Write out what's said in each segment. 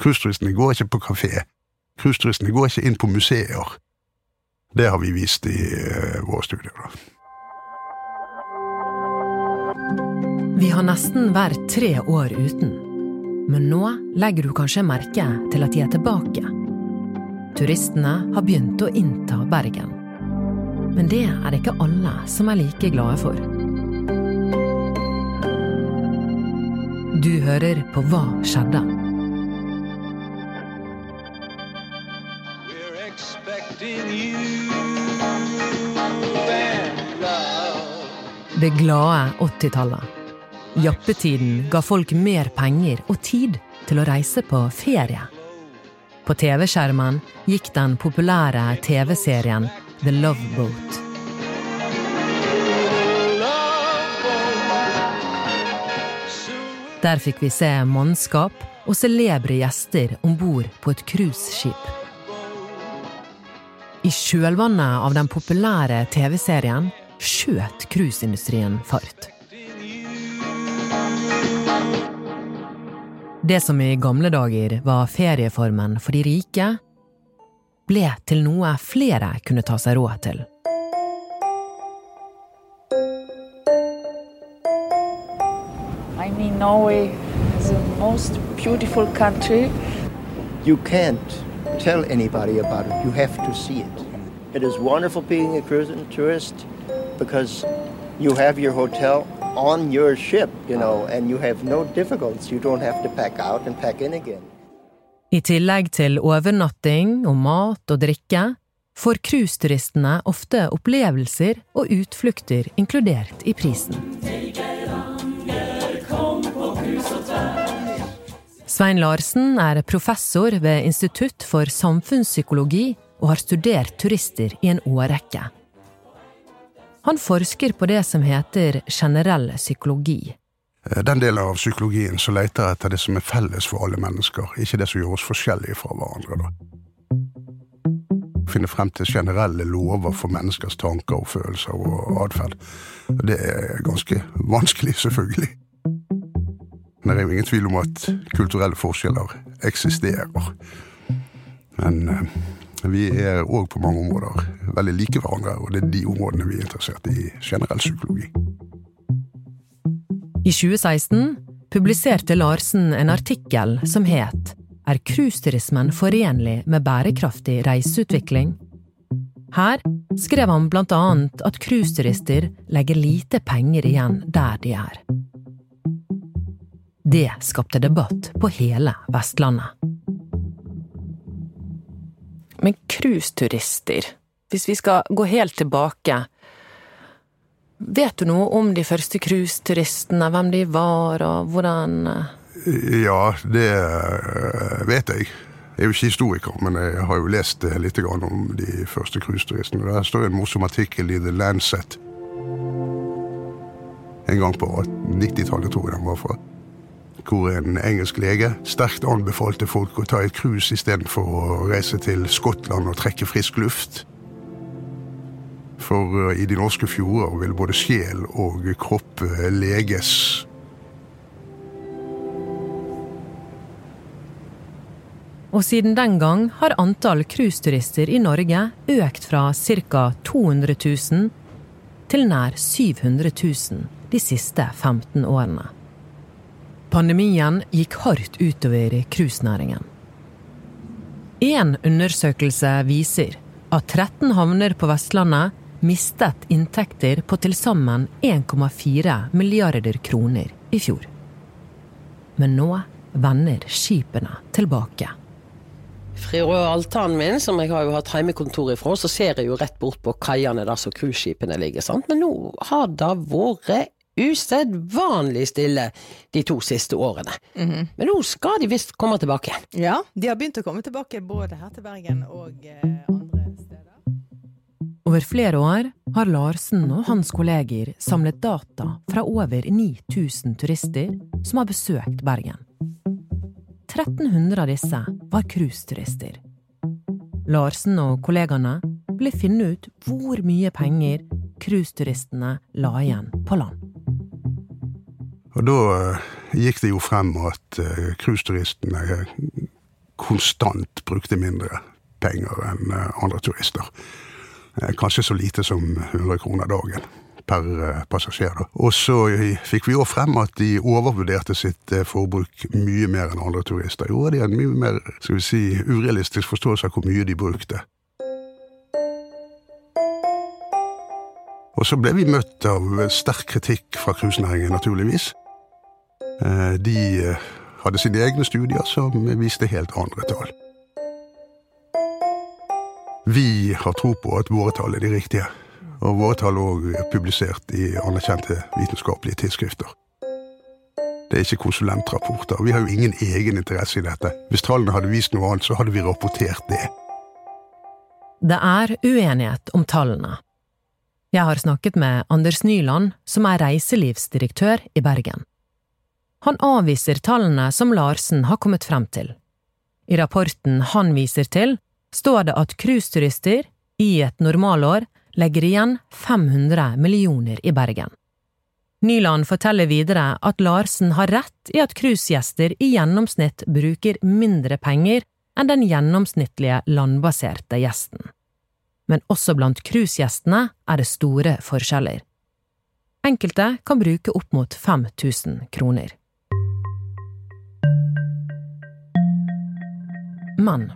Cruiseturistene går ikke på kafé. Cruiseturistene går ikke inn på museer. Det har vi vist i uh, våre studier. Vi har nesten vært tre år uten. Men nå legger du kanskje merke til at de er tilbake. Turistene har begynt å innta Bergen. Men det er det ikke alle som er like glade for. Du hører på Hva skjedde? Det glade 80-tallet. Jappetiden ga folk mer penger og tid til å reise på ferie. På TV-skjermen gikk den populære TV-serien The Love Boat. Der fikk vi se mannskap og celebre gjester om bord på et cruiseskip. I kjølvannet av den populære TV-serien skjøt cruiseindustrien fart. Det som i gamle dager var ferieformen for de rike, ble til noe flere kunne ta seg råd til. I mean, Norway is the most beautiful country. You can't tell anybody about it. You have to see it. It is wonderful being a cruising tourist because you have your hotel on your ship, you know, and you have no difficulties. You don't have to pack out and pack in again. I tillegg til overnatting og mat og drikke får cruiseturistene ofte opplevelser og utflukter inkludert i prisen. Svein Larsen er professor ved Institutt for samfunnspsykologi og har studert turister i en årrekke. Han forsker på det som heter generell psykologi. Eh, Den delen av psykologien som leter etter det som er felles for alle mennesker, ikke det som gjør oss forskjellige fra hverandre. da. Finne frem til generelle lover for menneskers tanker og følelser og atferd. Det er ganske vanskelig, selvfølgelig. Men det er jo ingen tvil om at kulturelle forskjeller eksisterer. Men eh, vi er òg på mange områder veldig like hverandre, og det er de områdene vi er interessert i generell psykologi. I 2016 publiserte Larsen en artikkel som het Er cruiseturismen forenlig med bærekraftig reiseutvikling? Her skrev han blant annet at cruiseturister legger lite penger igjen der de er. Det skapte debatt på hele Vestlandet. Cruiseturister, hvis vi skal gå helt tilbake Vet du noe om de første cruiseturistene, hvem de var, og hvordan eh, Ja, det eh, vet jeg. Jeg er jo ikke historiker, men jeg har jo lest eh, litt om de første cruiseturistene. Der står en morsom artikkel i The Lancet. En gang på 90-tallet, tror jeg den var fra. Hvor en engelsk lege sterkt anbefalte folk å ta et cruise istedenfor å reise til Skottland og trekke frisk luft. For eh, i de norske fjorder vil både sjel og kropp eh, leges. Og siden den gang har antall cruiseturister i Norge økt fra ca. 200 000 til nær 700 000 de siste 15 årene. Pandemien gikk hardt utover cruisenæringen. En undersøkelse viser at 13 havner på Vestlandet mistet inntekter på til sammen 1,4 milliarder kroner i fjor. Men nå vender skipene tilbake. Fra altanen min, som jeg har jo hatt heimekontor ifra, så ser jeg jo rett bort på kaiene der som cruiseskipene ligger, sant. Men nå har det vært usedvanlig stille de to siste årene. Men nå skal de visst komme tilbake. Ja, de har begynt å komme tilbake både her til Bergen og eh, andre steder. Over flere år har Larsen og hans kolleger samlet data fra over 9000 turister som har besøkt Bergen. 1300 av disse var cruiseturister. Larsen og kollegaene ville finne ut hvor mye penger cruiseturistene la igjen på land. Og da eh, gikk det jo frem at eh, cruiseturistene konstant brukte mindre penger enn eh, andre turister. Eh, Kanskje så lite som 100 kroner dagen per eh, passasjer. Og så eh, fikk vi òg frem at de overvurderte sitt eh, forbruk mye mer enn andre turister. Jo, de hadde mye mer skal vi si, urealistisk forståelse av hvor mye de brukte. Og så ble vi møtt av sterk kritikk fra cruisenæringen, naturligvis. Eh, De eh, hadde sine egne studier som viste helt andre tall. Vi har tro på at våre tall er de riktige, og våre tall er også publisert i anerkjente vitenskapelige tidsskrifter. Det er ikke konsulentrapporter, vi har jo ingen egen interesse i dette. Hvis tallene hadde vist noe annet, så hadde vi rapportert det. Det er uenighet om tallene. Jeg har snakket med Anders Nyland, som er reiselivsdirektør i Bergen. Han avviser tallene som Larsen har kommet frem til. I rapporten han viser til, står det at cruiseturister i et normalår legger igjen 500 millioner i Bergen. Nyland forteller videre at Larsen har rett i at cruisegjester i gjennomsnitt bruker mindre penger enn den gjennomsnittlige landbaserte gjesten. Men også blant cruisegjestene er det store forskjeller. Enkelte kan bruke opp mot 5000 kroner. Men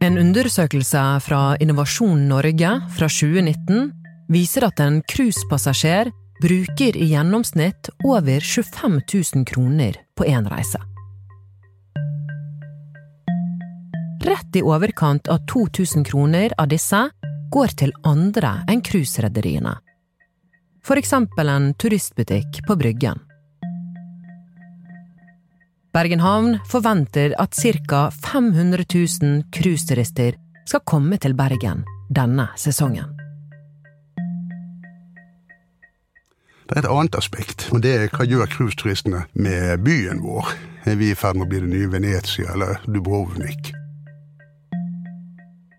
en undersøkelse fra Innovasjon Norge fra 2019 viser at en cruisepassasjer bruker i gjennomsnitt over 25 000 kroner på én reise. Rett i overkant av 2000 kroner av disse går til andre enn cruiserederiene. For eksempel en turistbutikk på Bryggen. Bergen havn forventer at ca. 500 000 cruiseturister skal komme til Bergen denne sesongen. Det er et annet aspekt, og det er hva gjør cruiseturistene med byen vår? Er vi i ferd med å bli det nye Venezia eller Dubrovnik?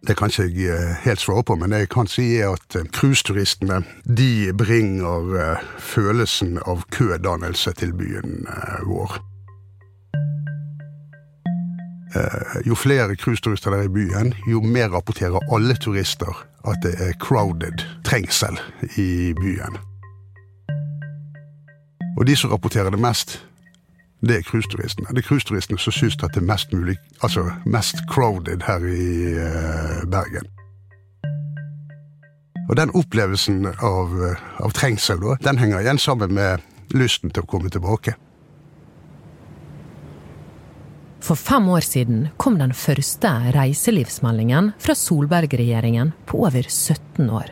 Det kan ikke jeg eh, helt svare på, men det jeg kan si er at eh, cruiseturistene bringer eh, følelsen av kødannelse til byen vår. Eh, Jo flere cruiseturister det er i byen, jo mer rapporterer alle turister at det er crowded, trengsel, i byen. Og de som rapporterer det mest, det er cruiseturistene. Det er cruiseturistene som syns at det er mest mulig, altså mest crowded her i eh, Bergen. Og den opplevelsen av, eh, av trengsel, da, den henger igjen sammen med lysten til å komme tilbake. For fem år siden kom den første reiselivsmeldingen fra Solberg-regjeringen på over 17 år.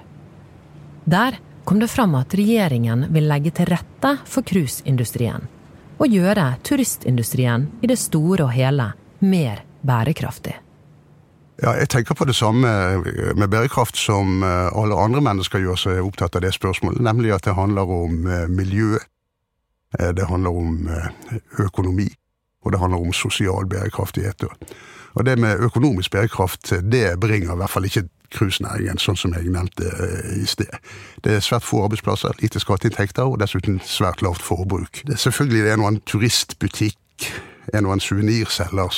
Der kom det fram at regjeringen vil legge til rette for cruiseindustrien, og gjøre turistindustrien i det store og hele mer bærekraftig. Ja, jeg tenker på det samme med bærekraft som eh, alle andre mennesker gjør som er opptatt av det spørsmålet, nemlig at det handler om eh, miljø, eh, det handler om økonomi, og det handler om sosial bærekraftighet. Og det med økonomisk bærekraft, det bringer i hvert fall ikke cruisenæringen, sånn som jeg nevnte eh, i sted. Det er svært få arbeidsplasser, lite skatteinntekter og dessuten svært lavt forbruk. Det er selvfølgelig det er noen turistbutikk, en og en suvenirselger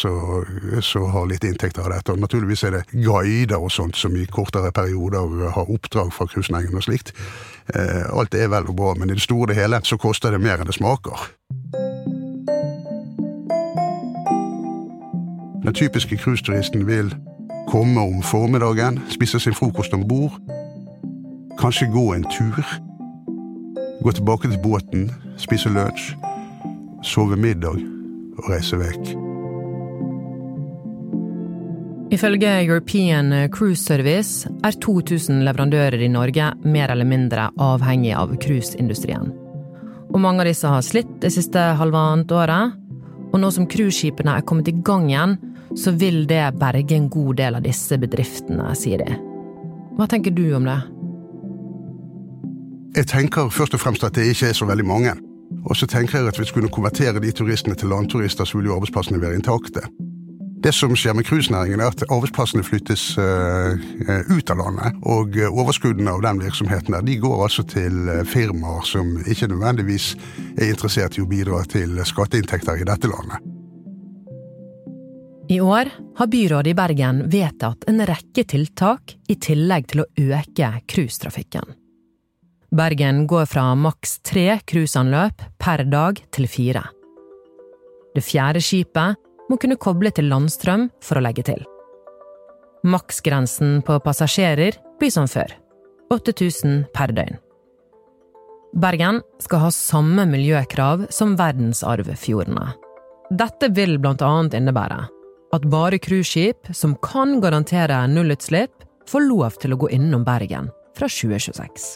som har litt inntekter av dette. Og naturligvis er det guider og sånt som i kortere perioder har oppdrag fra cruisenæringen og slikt. Eh, Alt er vel og bra, men i det store og hele så koster det mer enn det smaker. Den typiske cruiseturisten vil komme om formiddagen, spise sin frokost om bord, kanskje gå en tur, gå tilbake til båten, spise lunsj, sove middag og reise vekk. Ifølge European Cruise Service er 2000 leverandører i Norge mer eller mindre avhengig av cruiseindustrien. Og mange av disse har slitt det siste halvannet året. Og nå som cruiseskipene er kommet i gang igjen, så vil det berge en god del av disse bedriftene, sier de. Hva tenker du om det? Jeg tenker først og fremst at det ikke er så veldig mange. Og så tenker jeg at hvis vi skulle konvertere de turistene til landturister, så ville jo arbeidsplassene være intakte. Det som skjer med cruisenæringen, er at arbeidsplassene flyttes eh, eh, ut av landet. Og eh, overskuddene av den virksomheten der, de går altså til firmaer som ikke nødvendigvis er interessert i å bidra til skatteinntekter i dette landet. I år har byrådet i Bergen vedtatt en rekke tiltak i tillegg til å øke cruisetrafikken. Bergen går fra maks tre cruiseanløp per dag til fire. Det fjerde skipet må kunne koble til landstrøm for å legge til. Maksgrensen på passasjerer blir som før 8000 per døgn. Bergen skal ha samme miljøkrav som verdensarvfjordene. Dette vil blant annet innebære at bare cruiseskip som kan garantere nullutslipp, får lov til å gå innom Bergen fra 2026.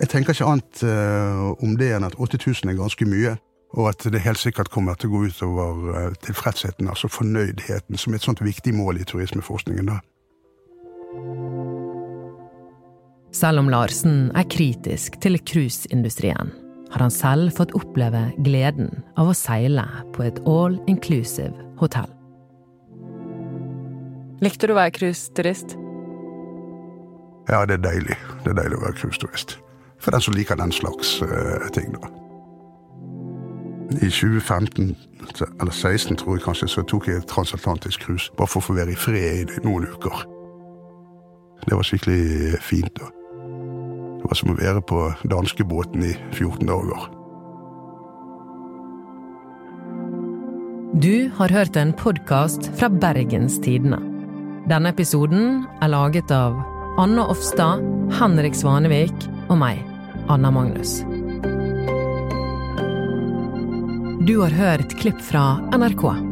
Jeg tenker ikke annet eh, om det enn at 8000 er ganske mye, og at det helt sikkert kommer til å gå utover uh, tilfredsheten, altså fornøydheten, som er et sånt viktig mål i turismeforskningen. da. Selv om Larsen er kritisk til cruiseindustrien, har han selv fått oppleve gleden av å seile på et all inclusive hotell. Likte du å være cruiseturist? Ja, det er deilig. Det er deilig å være cruiseturist. For den som liker den slags uh, ting, da. I 2015, eller 2016 tror jeg kanskje, så tok jeg et transatlantisk cruise. Bare for å få være i fred i noen uker. Det var skikkelig fint. da. Det var som å være på danskebåten i 14 dager. Du har hørt en podkast fra Bergens Tidende. Denne episoden er laget av Anna Offstad, Henrik Svanevik og meg, Anna Magnus. Du har hørt klipp fra NRK.